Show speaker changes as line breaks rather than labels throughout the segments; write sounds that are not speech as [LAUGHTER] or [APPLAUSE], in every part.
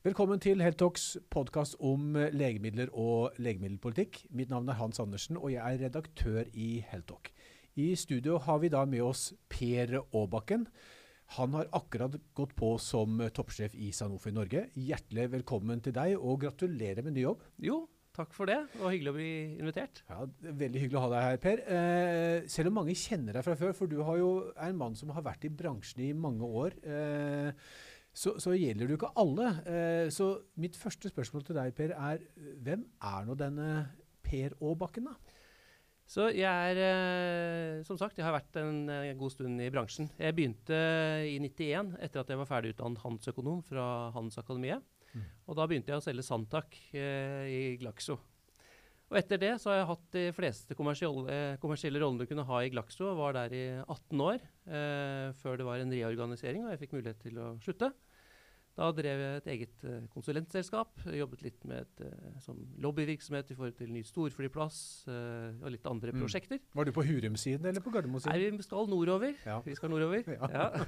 Velkommen til Heltalks podkast om legemidler og legemiddelpolitikk. Mitt navn er Hans Andersen, og jeg er redaktør i Heltalk. I studio har vi da med oss Per Aabakken. Han har akkurat gått på som toppsjef i Sanofi Norge. Hjertelig velkommen til deg, og gratulerer med ny jobb.
Jo, takk for det. Var hyggelig å bli invitert.
Ja, Veldig hyggelig å ha deg her, Per. Eh, selv om mange kjenner deg fra før, for du jo, er en mann som har vært i bransjen i mange år. Eh, så, så, gjelder det jo ikke alle. Eh, så mitt første spørsmål til deg, Per, er hvem er nå denne Per Aabakken, da?
Så jeg er, eh, som sagt, jeg har vært en, en, god stund i bransjen. Jeg begynte i 91 etter at jeg var ferdig utdannet handelsøkonom fra Handelsakademiet. Mm. Og da begynte jeg å selge Santac eh, i Glaxo. Og etter det så har jeg hatt de fleste kommersielle, kommersielle rollene du kunne ha i Glaxo, og var der i 18 år eh, før det var en reorganisering og jeg fikk mulighet til å slutte. Da drev jeg et eget uh, konsulentselskap. Jobbet litt med et, uh, som lobbyvirksomhet i forhold til ny storflyplass uh, og litt andre mm. prosjekter.
Var du på Hurum-siden eller på Gardermo-siden?
Nei, vi skal nordover. Ja. Vi skal nordover. [LAUGHS] Ja. Ja.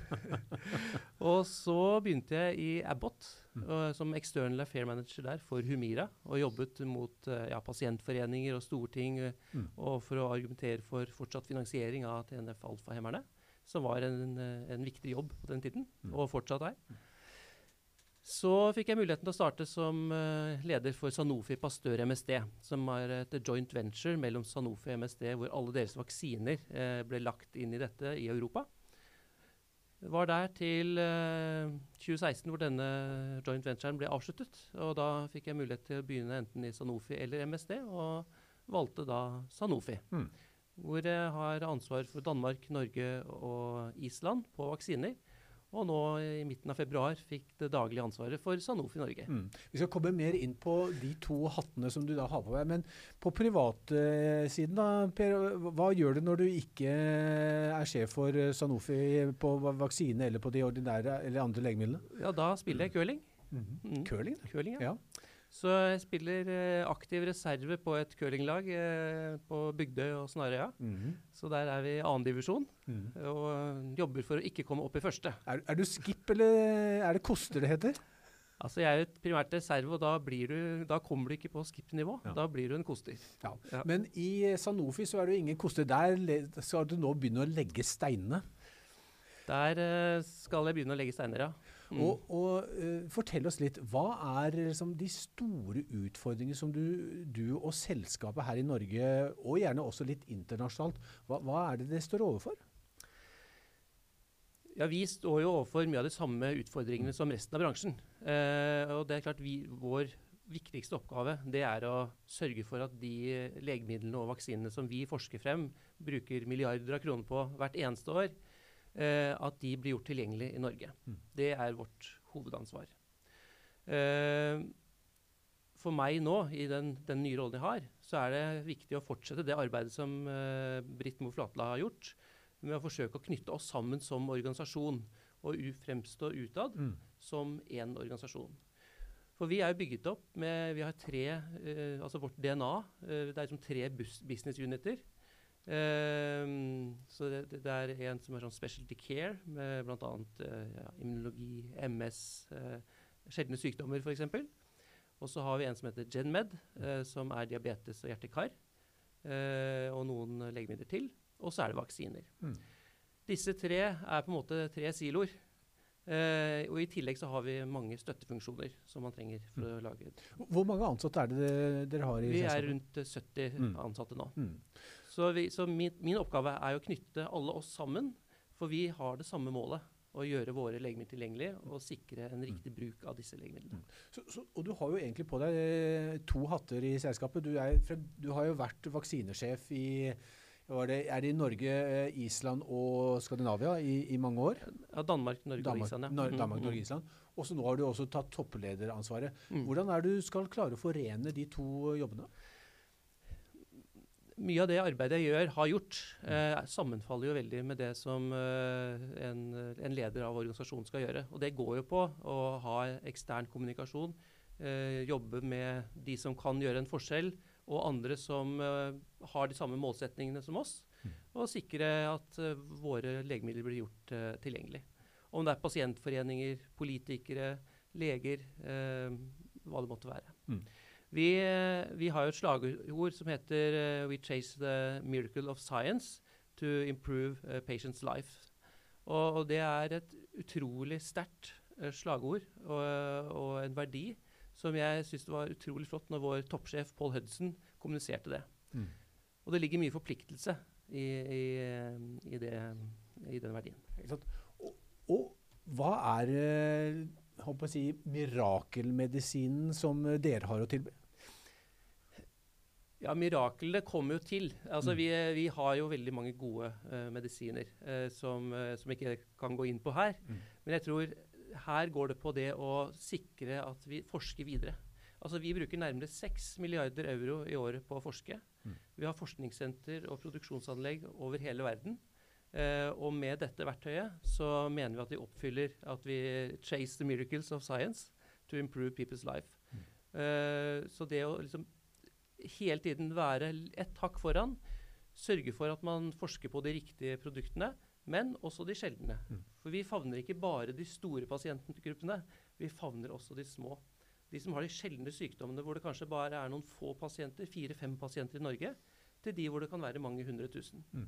[LAUGHS] og så begynte jeg i Abbott mm. som external affair manager der for Humira. Og jobbet mot pasientforeninger og storting mm. og for å argumentere for fortsatt finansiering av TNF alfahemmerne. Som var en, en, viktig jobb på den tiden, mm. og fortsatt er. Så fikk jeg muligheten til å starte som leder for Sanofi Pasteur MSD, som er et joint venture mellom Sanofi og MSD, hvor alle deres vaksiner ble lagt inn i dette i Europa. Var der til uh, eh, 2016 hvor denne joint venturen ble avsluttet. Og da fikk jeg mulighet til å begynne enten i Sanofi eller MSD, og valgte da Sanofi. Mm. Hvor jeg har ansvar for Danmark, Norge og Island på vaksiner. Og nå i midten av februar fikk det daglige ansvaret for Sanofi Norge. Mm.
Vi skal komme mer inn på de to hattene som du da har på deg. Men på privatsiden, da, Per, hva gjør du når du ikke er sjef for Sanofi på vaksine eller på de ordinære eller andre legemidlene?
Ja, da spiller jeg curling.
Mm. Mm. Curling?
curling ja. ja. Så jeg spiller eh, aktiv reserve på et curlinglag eh, på Bygdøy og Snarøya. Mm -hmm. Så der er vi i annendivisjon mm. og jobber for å ikke komme opp i første.
Er, er, du skip, eller er det koster det heter?
Altså Jeg er jo primært reserve, og da, du, da kommer du ikke på skip-nivå. Ja. Da blir du en koster.
Ja. Ja. Men i Sanofi så er du ingen koster. Der skal du nå begynne å legge steinene.
Der skal jeg begynne å legge steiner, ja.
Mm. Og, og uh, Fortell oss litt. Hva er liksom, de store utfordringene som du, du, og selskapet her i Norge, og gjerne også litt internasjonalt, hva, hva er det det står overfor?
Ja, Vi står jo overfor mye av de samme utfordringene som resten av bransjen. Eh, og det er klart vi, Vår viktigste oppgave det er å sørge for at de legemidlene og vaksinene som vi forsker frem, bruker milliarder av kroner på hvert eneste år, eh, at de blir gjort tilgjengelig i Norge. Mm. Det er vårt hovedansvar. Eh, for meg nå, i den, den, nye rollen jeg har, så er det viktig å fortsette det arbeidet som eh, Britt Moe Flatla har gjort, med å forsøke å knytte oss sammen som organisasjon og fremstå utad mm. som én organisasjon. For vi er jo bygget opp med Vi har tre eh, Altså vårt DNA. Eh, det er liksom tre business uniter. Um, så det, det, er en som er sånn specialty care, med bl.a. Uh, ja, immunologi, MS, uh, sjeldne sykdommer f.eks. Og så har vi en som heter GenMed, uh, som er diabetes og hjertekar. Uh, og noen legemidler til. Og så er det vaksiner. Mm. Disse tre er på en måte tre siloer. Uh, og I tillegg så har vi mange støttefunksjoner som man trenger for mm. å lage
Hvor mange ansatte er det dere har i
Vi er rundt 70 mm. ansatte nå. Mm. Så, vi, så min, min, oppgave er å knytte alle oss sammen, for vi har det samme målet. Å gjøre våre legemidler tilgjengelige og sikre en riktig mm. bruk av disse legemidlene.
Mm. Så, så, og du har jo egentlig på deg eh, to hatter i selskapet. Du, er, du har jo vært vaksinesjef i det, er det i Norge, eh, Island og Skandinavia i, i mange år?
Ja, Danmark, Norge Danmark, og Island. Ja.
Nor Danmark, Norge, Island. Og så nå har du også tatt topplederansvaret. Mm. Hvordan er det du skal klare å forene de to jobbene?
Mye av det arbeidet jeg gjør, har gjort, eh, sammenfaller jo veldig med det som eh, en, en, leder av organisasjonen skal gjøre. Og det går jo på å ha ekstern kommunikasjon, eh, jobbe med de som kan gjøre en forskjell, og andre som eh, har de samme målsetningene som oss, mm. og sikre at eh, våre legemidler blir gjort eh, tilgjengelig. Om det er pasientforeninger, politikere, leger, eh, hva det måtte være.
Mm.
Vi, eh, vi, har jo et slagord som heter uh, 'We chase the miracle of science to improve uh, patients' life'. Og, og, det er et utrolig sterkt slagord og, og, en verdi som jeg syns var utrolig flott når vår toppsjef Paul Hudson kommuniserte det. Mm. Og det ligger mye forpliktelse i, i, i, det, i den verdien.
Og, og, hva er håper å si, mirakelmedisinen som dere har å tilby?
Ja, Miraklene kommer jo til. Altså, mm. vi, vi, har jo veldig mange gode uh, medisiner uh, som, uh, som ikke kan gå inn på her. Mm. Men jeg tror her går det på det å sikre at vi forsker videre. Altså, Vi bruker nærmere 6 milliarder euro i året på å forske. Mm. Vi har forskningssenter og produksjonsanlegg over hele verden. og med dette verktøyet så mener vi at vi oppfyller at vi chase the miracles of science to improve people's life. Mm. så det å liksom hele tiden være et hakk foran. Sørge for at man forsker på de riktige produktene, men også de sjeldne. Mm. For vi favner ikke bare de store pasientgruppene, vi favner også de små. De som har de sjeldne sykdommene hvor det kanskje bare er noen få pasienter, fire-fem pasienter i Norge, til de hvor det kan være mange hundre tusen. Mm.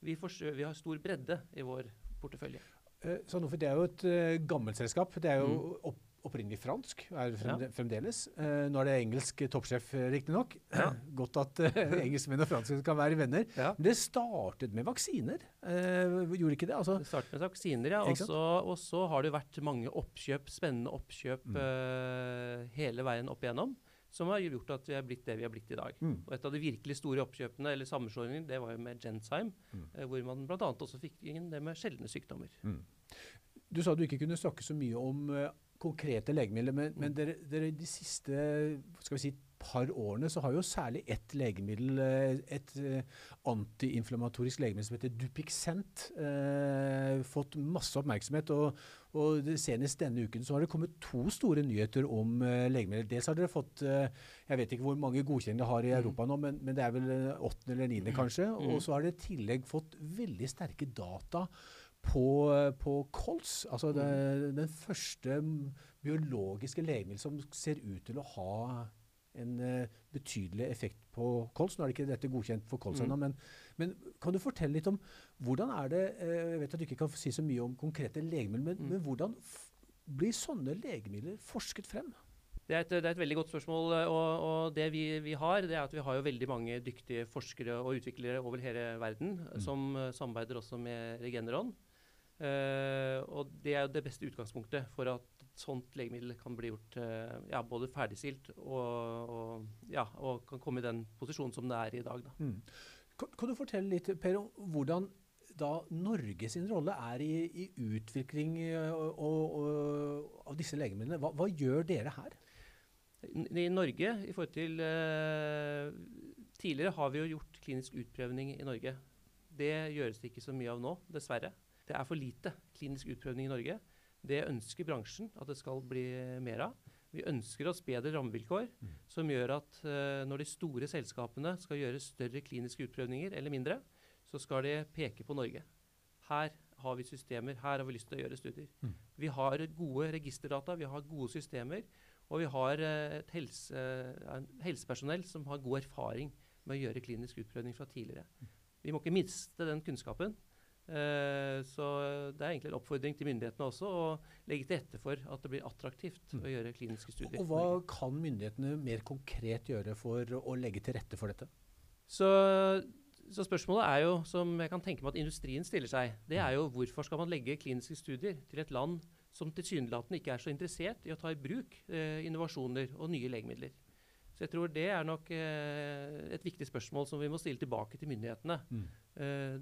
Vi, vi, har stor bredde i vår portefølje.
Eh, det er jo et eh, gammelt selskap. Det er jo mm. opp opprinnelig fransk, er fremdeles. ja. Uh, nå er det engelsk toppsjef, eh, riktignok. Ja. [LAUGHS] Godt at uh, [LAUGHS] engelskmenn og franskmenn kan være venner. Ja. Men det startet med vaksiner, uh, gjorde ikke det? Altså,
det startet med vaksiner, ja. Og så har det vært mange oppkjøp, spennende oppkjøp mm. hele veien opp igjennom. Som har gjort at vi er blitt det vi er blitt i dag. Mm. Og Et av de virkelig store oppkjøpene eller sammenslåingene det var jo med Gensheim, mm. hvor man bl.a. også fikk inn det med sjeldne sykdommer. Mm.
Du sa du ikke kunne snakke så mye om konkrete legemidler. Men, men dere, dere, de siste skal vi si, par årene så har jo særlig ett legemiddel, eh, et antiinflamatorisk antiinflammatorisk legemiddel som heter Dupixent, eh, fått masse oppmerksomhet. Og, og senest denne uken så har det kommet to store nyheter om eh, legemidler. Dels har dere fått eh, Jeg vet ikke hvor mange godkjenninger det har i mm. Europa nå, men, men det er vel åttende eller niende kanskje. Mm. Og så har dere i tillegg fått veldig sterke data på, på kols. Altså det, mm. den første biologiske legemiddelet som ser ut til å ha en uh, betydelig effekt på kols. Nå er det ikke dette godkjent for kols ennå, mm. men, men, kan du fortelle litt om hvordan er det uh, Jeg vet at du ikke kan si så mye om konkrete legemidler, men, mm. men hvordan blir sånne legemidler forsket frem?
Det er, et, det er et, veldig godt spørsmål. og, og Det vi, vi, har, det er at vi har jo veldig mange dyktige forskere og utviklere over hele verden mm. som uh, samarbeider også med Regeneron. Uh, og det er jo det beste utgangspunktet for at et sånt legemiddel kan bli gjort uh, ja, både ferdigstilt og, og, ja, og, kan komme i den posisjonen som det er i dag. Mm.
Kan, kan, du fortelle litt, Per, om hvordan da Norge sin rolle er i, i utvikling eh, og, av disse legemidlene? Hva, hva, gjør dere her?
I, Norge, i forhold til uh, Tidligere har vi jo gjort klinisk utprøvning i Norge. Det gjøres det ikke så mye av nå, dessverre. Det er for lite klinisk utprøvning i Norge. Det ønsker bransjen at det skal bli mer av. Vi ønsker oss bedre rammevilkår mm. som gjør at uh, når de store selskapene skal gjøre større kliniske utprøvninger eller mindre, så skal de peke på Norge. Her har vi systemer, her har vi lyst til å gjøre studier. Mm. Vi har gode registerdata, vi har gode systemer, og vi har uh, et helse, uh, helsepersonell som har god erfaring med å gjøre klinisk utprøvning fra tidligere. Vi må ikke miste den kunnskapen. Eh, så det er egentlig en oppfordring til myndighetene også å legge til rette for at det blir attraktivt mm. å gjøre kliniske studier.
Og Hva kan myndighetene mer konkret gjøre for å legge til rette for dette?
Så, så spørsmålet er jo, som jeg kan tenke meg at industrien stiller seg, det er jo hvorfor skal man legge kliniske studier til et land som tilsynelatende ikke er så interessert i å ta i bruk eh, innovasjoner og nye legemidler. Så jeg tror det er nok eh, et viktig spørsmål som vi må stille tilbake til myndighetene. Mm. Eh,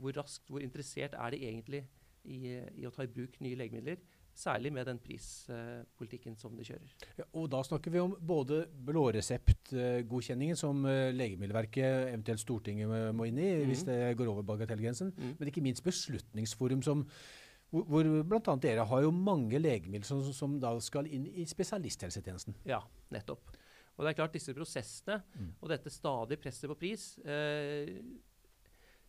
hvor raskt, hvor interessert er de egentlig i, i, å ta i bruk nye legemidler? Særlig med den prispolitikken uh, som de kjører.
Ja, og Da snakker vi om både blåreseptgodkjenningen, som uh, Legemiddelverket, eventuelt Stortinget, må inn i mm. hvis det går over bagatellgrensen, mm. men ikke minst Beslutningsforum, som hvor, hvor bl.a. dere har jo mange legemidler som, som, da skal inn i spesialisthelsetjenesten.
Ja, nettopp. Og det er klart disse prosessene mm. og dette stadig presset på pris eh,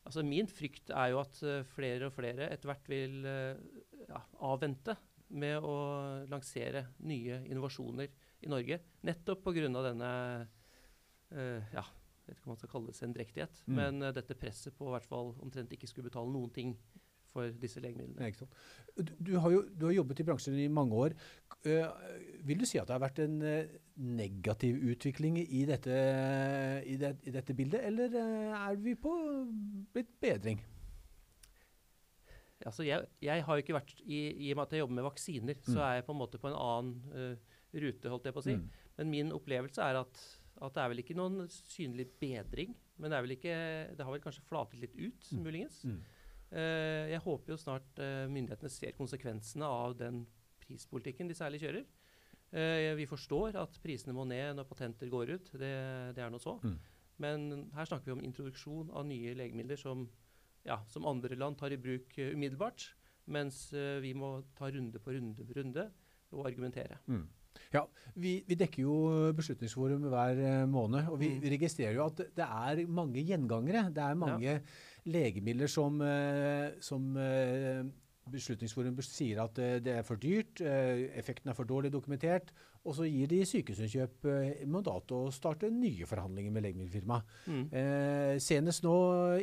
altså Min frykt er jo at uh, flere og flere etter hvert vil uh, ja, avvente med å lansere nye innovasjoner i Norge. Nettopp pga. denne uh, ja, jeg vet ikke om man skal kalle det sendrektighet, mm. men uh, dette presset på hvert fall omtrent ikke skulle betale noen ting for disse legemidlene.
Du, du, har jo du har jobbet i bransjen i mange år. Uh, vil du si at det har vært en uh, negativ utvikling i dette, i, det, i dette, bildet, eller er vi på blitt bedring?
Altså jeg, jeg, har jo ikke vært, i, i, og med at jeg jobber med vaksiner, mm. så er jeg på en måte på en annen rute, holdt jeg på å si. Mm. Men min opplevelse er at at det er vel ikke noen synlig bedring. Men det, ikke, det har vel kanskje flatet litt ut, mm. muligens. Uh, jeg håper jo snart uh, myndighetene ser konsekvensene av den prispolitikken de særlig kjører. Uh, vi forstår at prisene må ned når patenter går ut. Det, det er nå så. Mm. Men her snakker vi om introduksjon av nye legemidler som, ja, som andre land tar i bruk umiddelbart. Mens vi må ta runde på runde på runde og argumentere. Mm.
Ja, vi, vi, dekker jo Beslutningsforum hver eh, måned, og vi, mm. vi, registrerer jo at det er mange gjengangere. Det er mange ja. Legemidler som, eh, som eh, Beslutningsforum sier at det er for dyrt, effekten er for dårlig dokumentert, og så gir de Sykehusinnkjøp mandat til å starte nye forhandlinger med legemiddelfirma. Mm. Eh, senest nå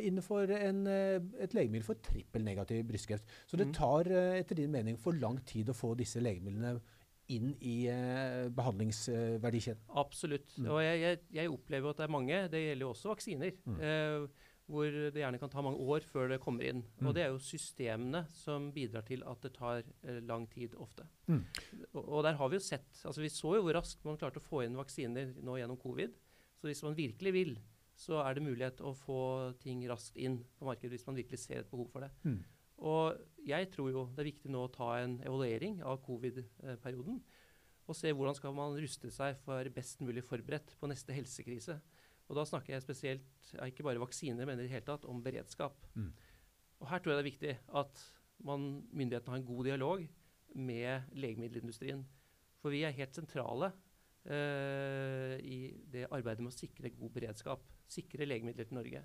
innenfor en, et legemiddel for trippel negativ brystkreft. Så det mm. tar etter din mening for lang tid å få disse legemidlene inn i eh, behandlingsverdikjeden?
Absolutt. Mm. Og jeg, jeg, jeg, opplever at det er mange, det gjelder jo også vaksiner, mm. eh, hvor det gjerne kan ta mange år før det kommer inn. Mm. Og det er jo systemene som bidrar til at det tar eh, lang tid ofte. Mm. Og, og, der har vi jo sett altså Vi så jo hvor raskt man klarte å få inn vaksiner nå gjennom covid. Så hvis man virkelig vil, så er det mulighet å få ting raskt inn på markedet hvis man virkelig ser et behov for det. Mm. Og jeg tror jo det er viktig nå å ta en evaluering av covid-perioden. Og se hvordan skal man ruste seg for best mulig forberedt på neste helsekrise. Og da snakker jeg spesielt ikke bare vaksiner, men i det hele tatt om beredskap. Mm. Og her tror jeg det er viktig at man, myndighetene har en god dialog med legemiddelindustrien. For vi er helt sentrale uh, i det arbeidet med å sikre god beredskap. Sikre legemidler til Norge.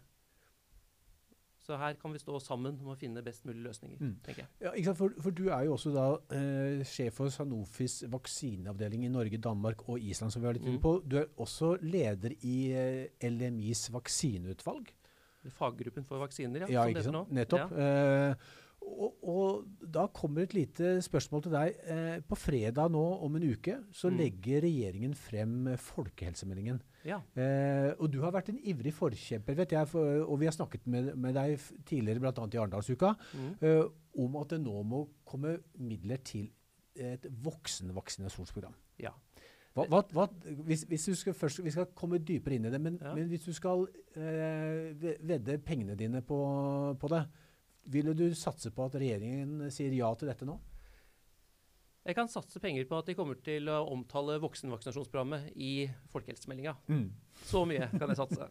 Så her kan vi stå sammen om å finne best mulig løsninger. Mm. tenker jeg.
Ja, for, for, du er jo også da eh, sjef for Sanofis vaksineavdeling i Norge, Danmark og Island. som vi har litt mm. på. Du er også leder i eh, LMIs vaksineutvalg.
Faggruppen for vaksiner,
ja. ja ikke sant? Nettopp. Ja. Eh, og, og, da kommer et lite spørsmål til deg. Eh, på fredag nå om en uke så mm. legger regjeringen frem folkehelsemeldingen. Ja. Eh, og du har vært en ivrig forkjemper, vet jeg, for, og vi har snakket med, med deg tidligere, bl.a. i Arendalsuka, mm. eh, om at det nå må komme midler til et voksenvaksinasjonsprogram. Ja. Hva, hva, hva, hvis, hvis, du skal først, Vi skal komme dypere inn i det, men, ja. men hvis du skal eh, vedde pengene dine på, på det, vil du satse på at regjeringen sier ja til dette nå?
Jeg kan satse penger på at de kommer til å omtale voksenvaksinasjonsprogrammet i folkehelsemeldinga. Mm. Så mye kan jeg satse.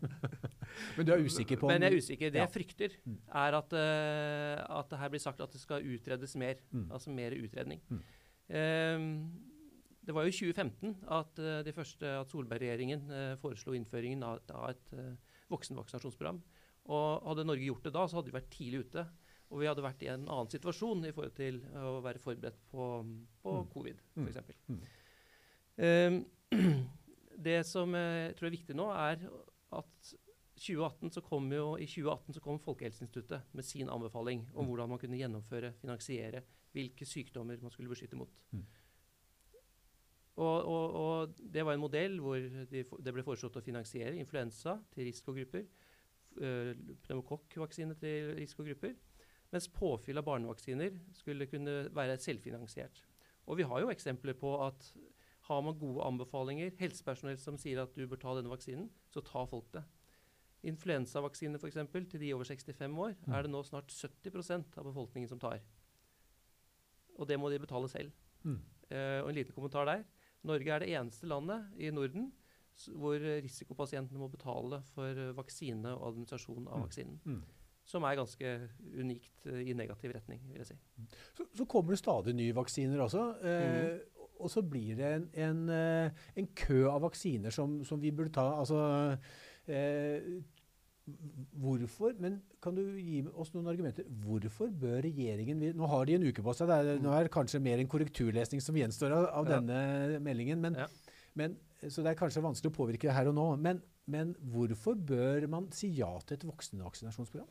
[LAUGHS]
Men du er usikker på
Men jeg er usikker. Det ja. jeg frykter, mm. er at, uh, at, det her blir sagt at det skal utredes mer. Mm. Altså mer utredning. Mm. Um, det var jo i 2015 at, uh, første, at Solberg-regjeringen uh, foreslo innføringen av, av et voksenvaksinasjonsprogram. Og hadde Norge gjort det da, så hadde vi vært tidlig ute. Og vi hadde vært i en annen situasjon i forhold til å være forberedt på, på mm. covid, f.eks. Mm. Um, [CLEARS THROAT] det som jeg tror er viktig nå, er at 2018 så kom jo, i 2018 så kom Folkehelseinstituttet med sin anbefaling om mm. hvordan man kunne gjennomføre, finansiere, hvilke sykdommer man skulle beskytte mot. Mm. Og, og, og, det var en modell hvor de, det ble foreslått å finansiere influensa til risikogrupper, øh, pneumokokkvaksine til risikogrupper, mens påfyll av barnevaksiner skulle kunne være selvfinansiert. Og vi har jo eksempler på at har man gode anbefalinger, helsepersonell som sier at du bør ta denne vaksinen, så tar folk det. Influensavaksine f.eks. til de over 65 år mm. er det nå snart 70% av befolkningen som tar. Og det må de betale selv. Mm. Uh, og en liten kommentar der. Norge er det eneste landet i Norden hvor risikopasientene må betale for vaksine og administrasjon av mm. vaksinen. Mm som er ganske unikt uh, i negativ retning, vil jeg si.
Så, så kommer det stadig nye vaksiner også. Eh, mm. Og så blir det en, en, eh, en kø av vaksiner som, som, vi burde ta. Altså, eh, Hvorfor, men kan du gi oss noen argumenter? Hvorfor bør regjeringen Nå har de en uke på seg. Det er, nå er det kanskje mer en korrekturlesning som gjenstår av, av
Ja.
denne meldingen. Men,
Ja.
men, så det er kanskje vanskelig å påvirke her og nå. Men, men hvorfor bør man si ja til et voksenvaksinasjonsprogram?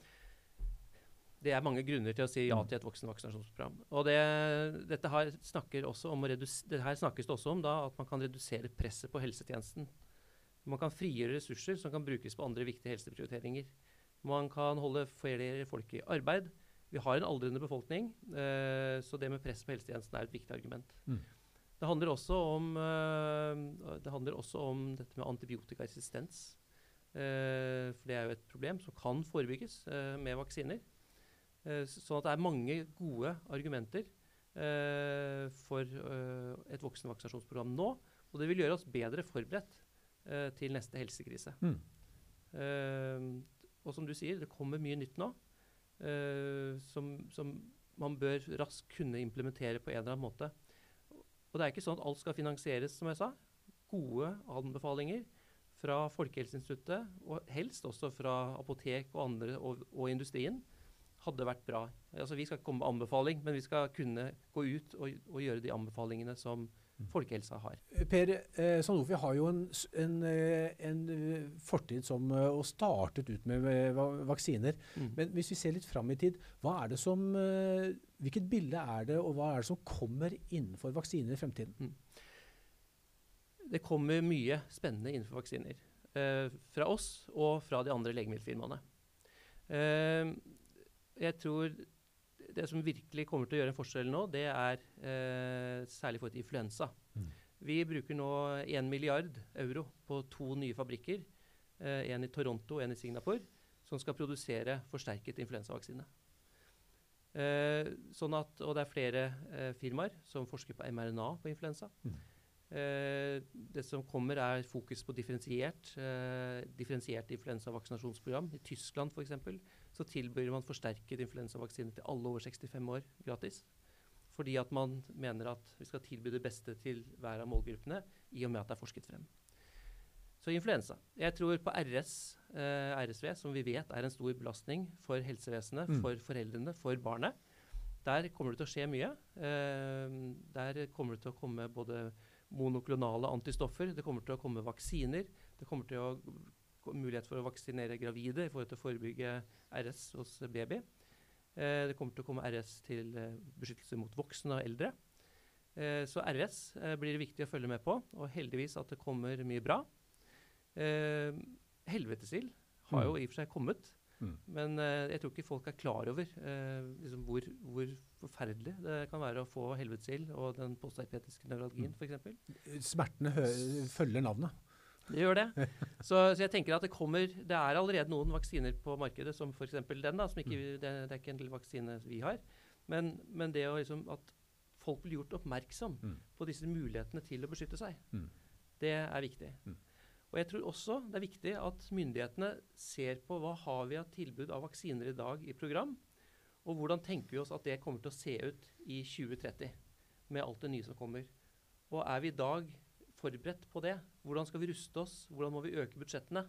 Det er mange grunner til å si ja
Mm.
til et voksenvaksinasjonsprogram. Og det, dette her snakker også om det her snakkes det også om da, at man kan redusere presset på helsetjenesten. Man kan frigjøre ressurser som kan brukes på andre viktige helseprioriteringer. Man kan holde flere folk i arbeid. Vi har en aldrende befolkning, eh, så det med press på helsetjenesten er et viktig argument.
Mm.
Det, handler også om, eh, det handler også om dette med antibiotikaresistens. Eh, for det er jo et problem som kan forebygges med vaksiner. Eh, Sånn at det er mange gode argumenter eh, for eh, et voksenvaksinasjonsprogram nå. Og det vil gjøre oss bedre forberedt eh, til neste helsekrise.
Mm.
Eh, og som du sier, det kommer mye nytt nå eh, som, som man bør raskt kunne implementere på en eller annen måte. Og det er ikke sånn at alt skal finansieres, som jeg sa. Gode anbefalinger fra Folkehelseinstituttet, og helst også fra apotek og andre og, og industrien, hadde vært bra. Altså, vi skal ikke komme med anbefaling, men vi skal kunne gå ut og, og gjøre de anbefalingene som folkehelsa har.
Per eh, Sanofi har jo en, en, eh, en eh, fortid som eh, og startet ut med eh, vaksiner.
Mm.
Men hvis vi ser litt fram i tid, hva er det som, eh, hvilket bilde er det, og hva er det som kommer innenfor vaksiner i fremtiden?
Det kommer mye spennende innenfor vaksiner. Eh, fra oss og fra de andre legemiddelfirmaene. Eh, jeg tror det som virkelig kommer til å gjøre en forskjell nå, det er eh, særlig for influensa.
Mm.
Vi bruker nå 1 milliard euro på to nye fabrikker. Eh, en i Toronto og en i Singapore. Som skal produsere forsterket influensavaksine. Eh, sånn at, og det er flere eh, firmaer som forsker på mRNA på influensa.
Mm.
Eh, det som kommer, er fokus på differensiert, eh, differensiert influensavaksinasjonsprogram. I Tyskland eksempel, så tilbyr man forsterket influensavaksine til alle over 65 år gratis. Fordi at man mener at vi skal tilby det beste til hver av målgruppene, i og med at det er forsket frem. Så influensa. Jeg tror på RS, eh, RSV, som vi vet er en stor belastning for helsevesenet,
Mm.
for foreldrene, for barnet. Der kommer det til å skje mye. Eh, der kommer det til å komme både monoklonale antistoffer, det kommer til å komme vaksiner, det kommer til å gå mulighet for å vaksinere gravide i forhold til å forebygge RS hos baby. Eh, det kommer til å komme RS til eh, beskyttelse mot voksne og eldre. Eh, så RS blir det viktig å følge med på, og heldigvis at det kommer mye bra. Eh, helvetesild har jo i og for seg kommet,
Mm.
men eh, jeg tror ikke folk er klar over eh, liksom hvor, hvor forferdelig det kan være å få helvetesild og den postherpetiske nevralgien
Mm.
F.eks.
Smertene følger navnet.
Det gjør det. Så, så jeg tenker at det kommer Det er allerede noen vaksiner på markedet, som f.eks. den. da, som ikke, det, det er ikke en vaksine vi har. Men, men det liksom at folk blir gjort oppmerksom
Mm.
på disse mulighetene til å beskytte seg,
Mm.
det er viktig.
Mm.
Og jeg tror også det er viktig at myndighetene ser på hva har vi av tilbud av vaksiner i dag i program, og hvordan tenker vi oss at det kommer til å se ut i 2030 med alt det nye som kommer. Og er vi i dag forberedt på det? Hvordan skal vi ruste oss? Hvordan må vi øke budsjettene?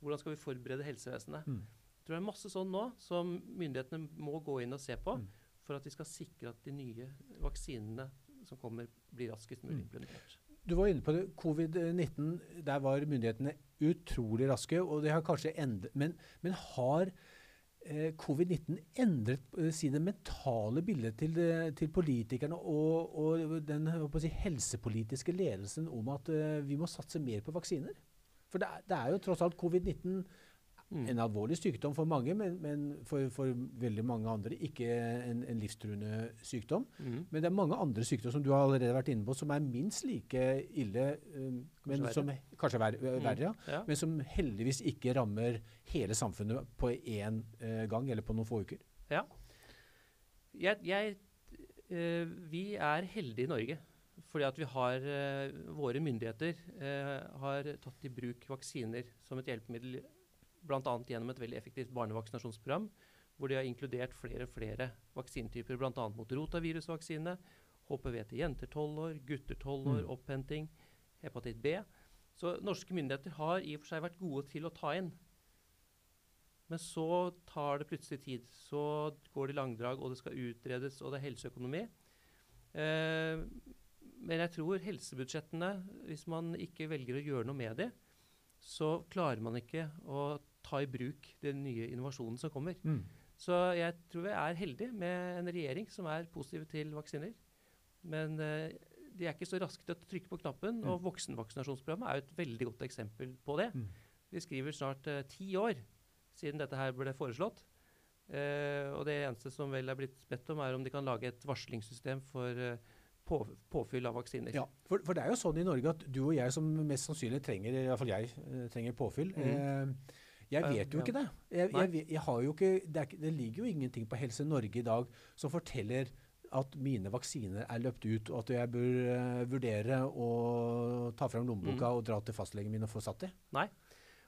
Hvordan skal vi forberede helsevesenet?
Mm.
Jeg tror det er masse sånn nå som myndighetene må gå inn og se på
Mm.
for at vi skal sikre at de nye vaksinene som kommer, blir raskest mulig
Mm.
implementert.
Du var inne på det. Covid-19, der var myndighetene utrolig raske. og det har kanskje endret, Men, men har covid-19 endret sine mentale bilder til, eh, til politikerne og, og den si, helsepolitiske ledelsen om at eh, vi må satse mer på vaksiner? For det er, det er jo tross alt covid-19
Mm.
en alvorlig sykdom for mange, men, men for, for veldig mange andre ikke en, en livstruende sykdom.
Mm.
Men det er mange andre sykdommer som du har allerede vært inne på, som er minst like ille, um, men som kanskje ver
Mm.
verre, ja. Men som heldigvis ikke rammer hele samfunnet på én uh, gang eller på noen få uker.
Ja. Jeg, jeg, uh, vi er heldige i Norge. Fordi at vi har, uh, våre myndigheter har tatt i bruk vaksiner som et hjelpemiddel, bl.a. gjennom et veldig effektivt barnevaksinasjonsprogram, hvor de har inkludert flere og flere vaksinetyper, bl.a. mot rotavirusvaksine, HPV til jenter 12 år, gutter 12 år,
Mm.
opphenting, hepatitt B. Så norske myndigheter har i og for seg vært gode til å ta inn. Men så tar det plutselig tid. Så går det i langdrag, og det skal utredes, og det er helseøkonomi. Eh, men jeg tror helsebudsjettene, hvis man ikke velger å gjøre noe med dem, så klarer man ikke å ta i bruk den nye innovasjonen som kommer.
Mm.
Så jeg tror vi er heldige med en regjering som er positiv til vaksiner. Men eh, de er ikke så raske til å trykke på knappen.
Mm.
Og voksenvaksinasjonsprogrammet er jo et veldig godt eksempel på det.
Mm.
Vi skriver snart eh, ti år siden dette her ble foreslått. Eh, og det eneste som vel er blitt bedt om, er om de kan lage et varslingssystem for eh, på, påfyll av vaksiner.
Ja, for, for det er jo sånn i Norge at du og jeg som mest sannsynlig trenger, i hvert fall jeg, eh, trenger påfyll.
Mm.
Eh, jeg
Eh,
vet jo ikke det. Jeg, jeg, jeg har jo ikke, det, er, det ligger jo ingenting på Helse Norge i dag som forteller at mine vaksiner er løpt ut, og at jeg bør uh, vurdere å ta fram lommeboka
mm.
og dra til fastlegen min og få satt det.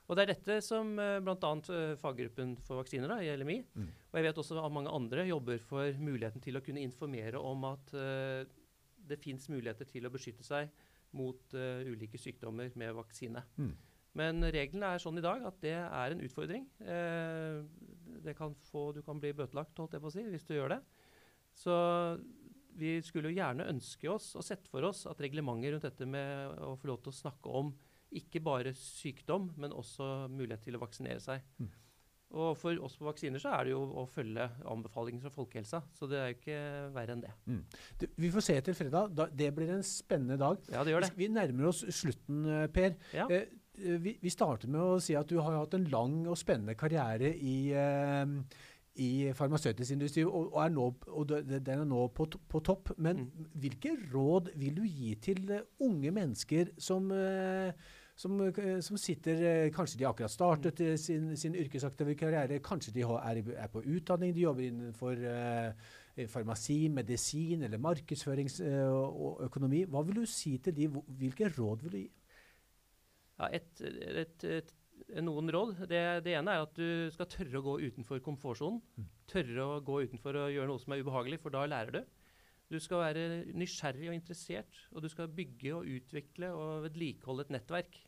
Og det er dette som uh, bl.a. Uh, faggruppen for vaksiner da, i LMI,
Mm.
og jeg vet også at mange andre jobber for muligheten til å kunne informere om at uh, det fins muligheter til å beskytte seg mot eh, ulike sykdommer med vaksine.
Mm.
Men reglene er sånn i dag at det er en utfordring. Eh, det kan få, du kan bli bøtelagt holdt jeg på å si, hvis du gjør det. Så vi skulle jo gjerne ønske oss og sett for oss at reglementet rundt dette med å få lov til å snakke om ikke bare sykdom, men også mulighet til å vaksinere seg.
Mm.
Og for oss på vaksiner så er det jo å følge anbefalinger fra folkehelsa. Så det er jo ikke verre enn det.
Du, vi får se til fredag. Da, det blir en spennende dag.
Ja, det gjør det.
Vi nærmer oss slutten, eh, Per.
Ja.
Eh, vi, vi starter med å si at du har hatt en lang og spennende karriere i, eh, i farmasøytisk industri, og, og, er nå, og den er nå på, på topp. Men
Mm.
hvilke råd vil du gi til eh, unge mennesker som, eh, som, eh, som sitter eh, Kanskje de akkurat startet eh, sin, sin yrkesaktive karriere, kanskje de er, er på utdanning, de jobber innenfor eh, eh, farmasi, medisin eller markedsføring uh, og økonomi. Hva vil du si til de? Hvilke råd vil du gi?
Ja, et, et, et, noen råd. Det, det ene er at du skal tørre å gå utenfor komfortsonen.
Mm.
Tørre å gå utenfor og gjøre noe som er ubehagelig, for da lærer du. Du skal være nysgjerrig og interessert, og du skal bygge og utvikle og vedlikeholde et nettverk.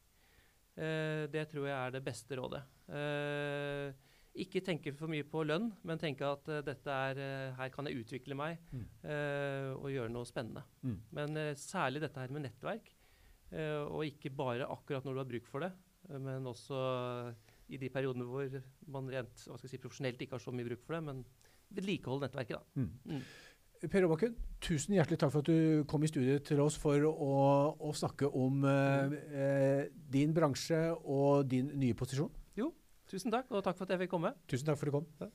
Eh, det tror jeg er det beste rådet. Eh, ikke tenke for mye på lønn, men tenke at uh, dette er, uh, her kan jeg utvikle meg
Mm.
uh, og gjøre noe spennende.
Mm.
Men særlig dette her med nettverk, og ikke bare akkurat når du har bruk for det, eh, men også i de periodene hvor man rent hva skal jeg si, profesjonelt ikke har så mye bruk for det, men vedlikehold nettverket, da.
Mm.
Mm.
Per Aabakken, tusen hjertelig takk for at du kom i studiet til oss for å, å snakke om eh, eh, din bransje og din nye posisjon.
Jo, Tusen takk, og takk for at jeg fikk komme.
Tusen takk for at du kom.